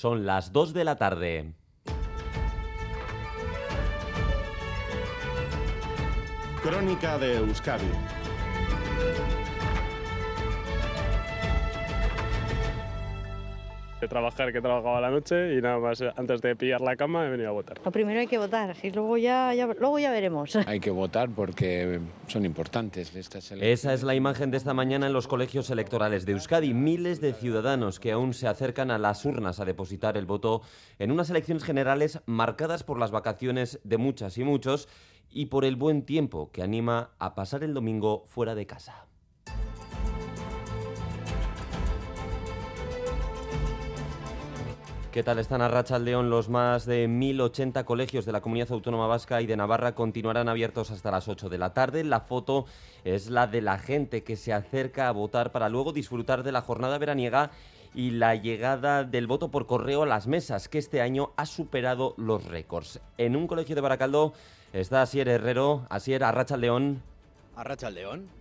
Son las 2 de la tarde. Crónica de Euskadi de trabajar que he trabajado a la noche y nada más antes de pillar la cama he venido a votar. Lo primero hay que votar y luego ya, ya, luego ya veremos. Hay que votar porque son importantes estas elecciones. Esa es la imagen de esta mañana en los colegios electorales de Euskadi. Miles de ciudadanos que aún se acercan a las urnas a depositar el voto en unas elecciones generales marcadas por las vacaciones de muchas y muchos y por el buen tiempo que anima a pasar el domingo fuera de casa. ¿Qué tal están a Racha León? Los más de 1.080 colegios de la Comunidad Autónoma Vasca y de Navarra continuarán abiertos hasta las 8 de la tarde. La foto es la de la gente que se acerca a votar para luego disfrutar de la jornada veraniega y la llegada del voto por correo a las mesas, que este año ha superado los récords. En un colegio de Baracaldo está Asier Herrero. Asier, a Racha León. A Racha León.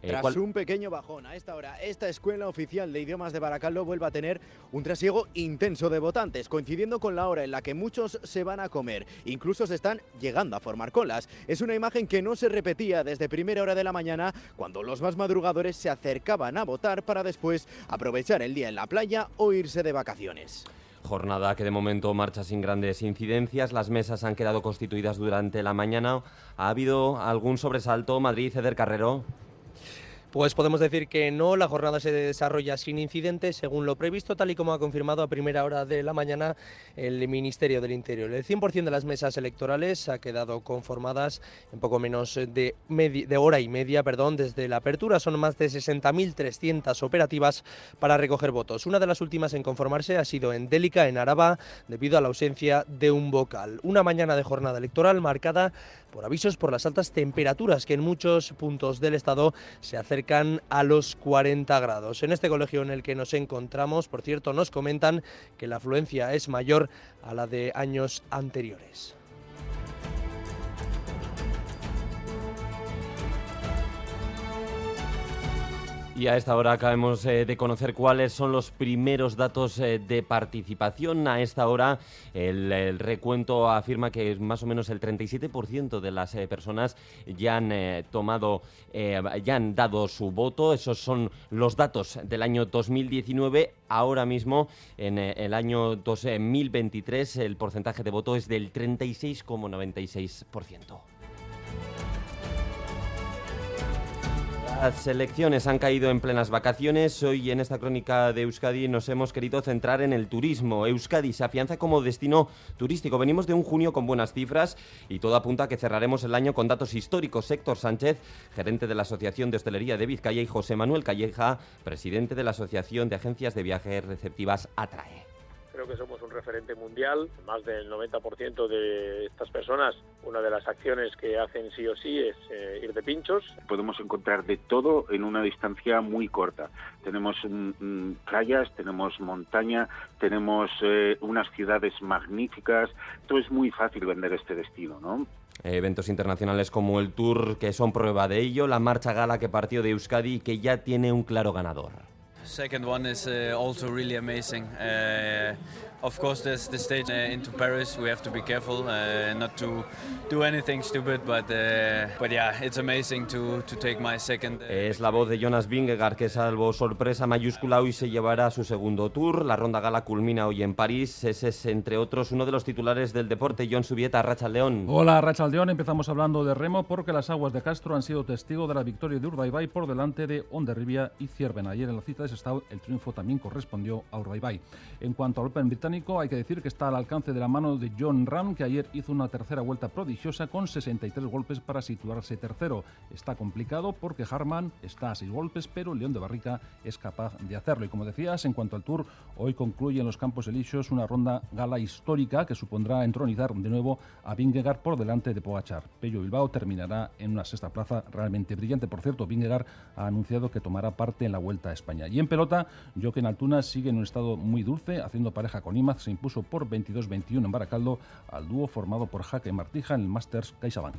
Eh, Tras ¿cuál- un pequeño bajón a esta hora, esta escuela oficial de idiomas de Baracaldo vuelve a tener un trasiego intenso de votantes, coincidiendo con la hora en la que muchos se van a comer. Incluso se están llegando a formar colas. Es una imagen que no se repetía desde primera hora de la mañana, cuando los más madrugadores se acercaban a votar para después aprovechar el día en la playa o irse de vacaciones. Jornada que de momento marcha sin grandes incidencias. Las mesas han quedado constituidas durante la mañana. ¿Ha habido algún sobresalto? Madrid, Ceder Carrero. Pues podemos decir que no, la jornada se desarrolla sin incidentes, según lo previsto, tal y como ha confirmado a primera hora de la mañana el Ministerio del Interior. El 100% de las mesas electorales ha quedado conformadas en poco menos de, medi- de hora y media perdón, desde la apertura. Son más de 60.300 operativas para recoger votos. Una de las últimas en conformarse ha sido en Délica, en Araba, debido a la ausencia de un vocal. Una mañana de jornada electoral marcada por avisos por las altas temperaturas que en muchos puntos del estado se acercan a los 40 grados. En este colegio en el que nos encontramos, por cierto, nos comentan que la afluencia es mayor a la de años anteriores. Y a esta hora acabamos eh, de conocer cuáles son los primeros datos eh, de participación. A esta hora el, recuento afirma que más o menos el 37% de las eh, personas ya han tomado, ya han dado su voto. Esos son los datos del año 2019. Ahora mismo, en el año 2023, el porcentaje de voto es del 36,96%. Las elecciones han caído en plenas vacaciones. Hoy en esta crónica de Euskadi nos hemos querido centrar en el turismo. Euskadi se afianza como destino turístico. Venimos de un junio con buenas cifras y todo apunta a que cerraremos el año con datos históricos. Héctor Sánchez, gerente de la Asociación de Hostelería de Vizcaya y José Manuel Calleja, presidente de la Asociación de Agencias de Viajes Receptivas Atrae. Creo que somos un referente mundial. Más del 90% de estas personas, una de las acciones que hacen sí o sí es eh, ir de pinchos. podemos encontrar de todo en una distancia muy corta. Tenemos mm, mm, playas, tenemos montaña, tenemos eh, unas ciudades magníficas. Todo es muy fácil vender este destino, ¿no? Eventos internacionales como el Tour que son prueba de ello. La marcha gala que partió de Euskadi y que ya tiene un claro ganador. Second one is uh, also really amazing. Uh, of course, there's the stage uh, into Paris. We have to be careful uh, not to do anything stupid, but uh, but yeah, it's amazing to to take my second. uh, Es la voz de Jonas Vingegaard que salvo sorpresa mayúscula hoy se llevará su segundo tour. La ronda gala culmina hoy en París. Ese es, entre otros, uno de los titulares del deporte. John Subieta, Racha León. Hola, Rachaldeón. Empezamos hablando de remo porque las aguas de Castro han sido testigo de la victoria de Urdaibai por delante de Ondarribia y Cierven. Ayer en la cita de El triunfo también correspondió a Urdaibai. En cuanto al Open británico, hay que decir que está al alcance de la mano de John Ram, que ayer hizo una tercera vuelta prodigiosa con 63 golpes para situarse tercero. Está complicado porque Harman está a 6 golpes, pero León de Barrica es capaz de hacerlo. Y como decías, en cuanto al Tour, hoy concluye en los Campos Elíseos una ronda gala histórica que supondrá entronizar de nuevo a Vingegaard por delante de Pogachar. Pello Bilbao terminará en una sexta plaza realmente brillante. Por cierto, Vingegaard ha anunciado que tomará parte en la Vuelta a España. Y en pelota, Joaquín Altuna sigue en un estado muy dulce, haciendo pareja con Imaz, se impuso por 22-21 en Baracaldo al dúo formado por Jaque Martija en el Masters CaixaBank.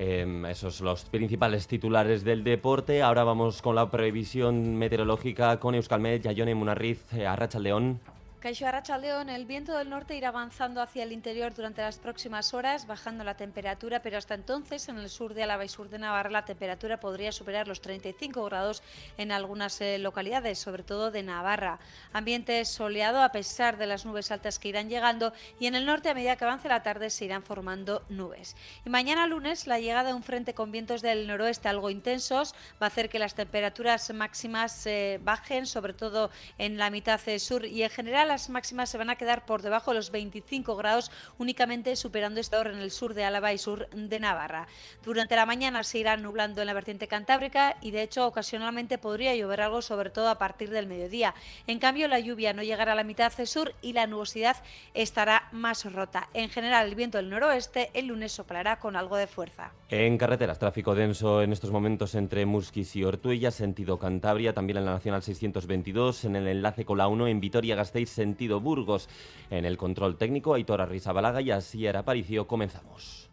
Eh, esos los principales titulares del deporte. Ahora vamos con la previsión meteorológica con Euskalmet, Yayone Munarriz, eh, Arracha León. Caixo Arrachaldeón, el viento del norte irá avanzando hacia el interior durante las próximas horas, bajando la temperatura, pero hasta entonces en el sur de Álava y sur de Navarra la temperatura podría superar los 35 grados en algunas eh, localidades, sobre todo de Navarra. Ambiente soleado a pesar de las nubes altas que irán llegando y en el norte a medida que avance la tarde se irán formando nubes. Y mañana lunes la llegada de un frente con vientos del noroeste algo intensos va a hacer que las temperaturas máximas eh, bajen, sobre todo en la mitad eh, sur y en general las máximas se van a quedar por debajo de los 25 grados, únicamente superando esta hora en el sur de Álava y sur de Navarra. Durante la mañana se irá nublando en la vertiente cantábrica y de hecho ocasionalmente podría llover algo, sobre todo a partir del mediodía. En cambio, la lluvia no llegará a la mitad sur y la nubosidad estará más rota. En general, el viento del noroeste el lunes soplará con algo de fuerza. En carreteras, tráfico denso en estos momentos entre Musquis y Ortuella, sentido Cantabria, también en la Nacional 622, en el enlace con la 1 en Vitoria-Gasteiz, sentido Burgos. En el control técnico, Aitor Arrizabalaga y Asier Aparicio. Comenzamos.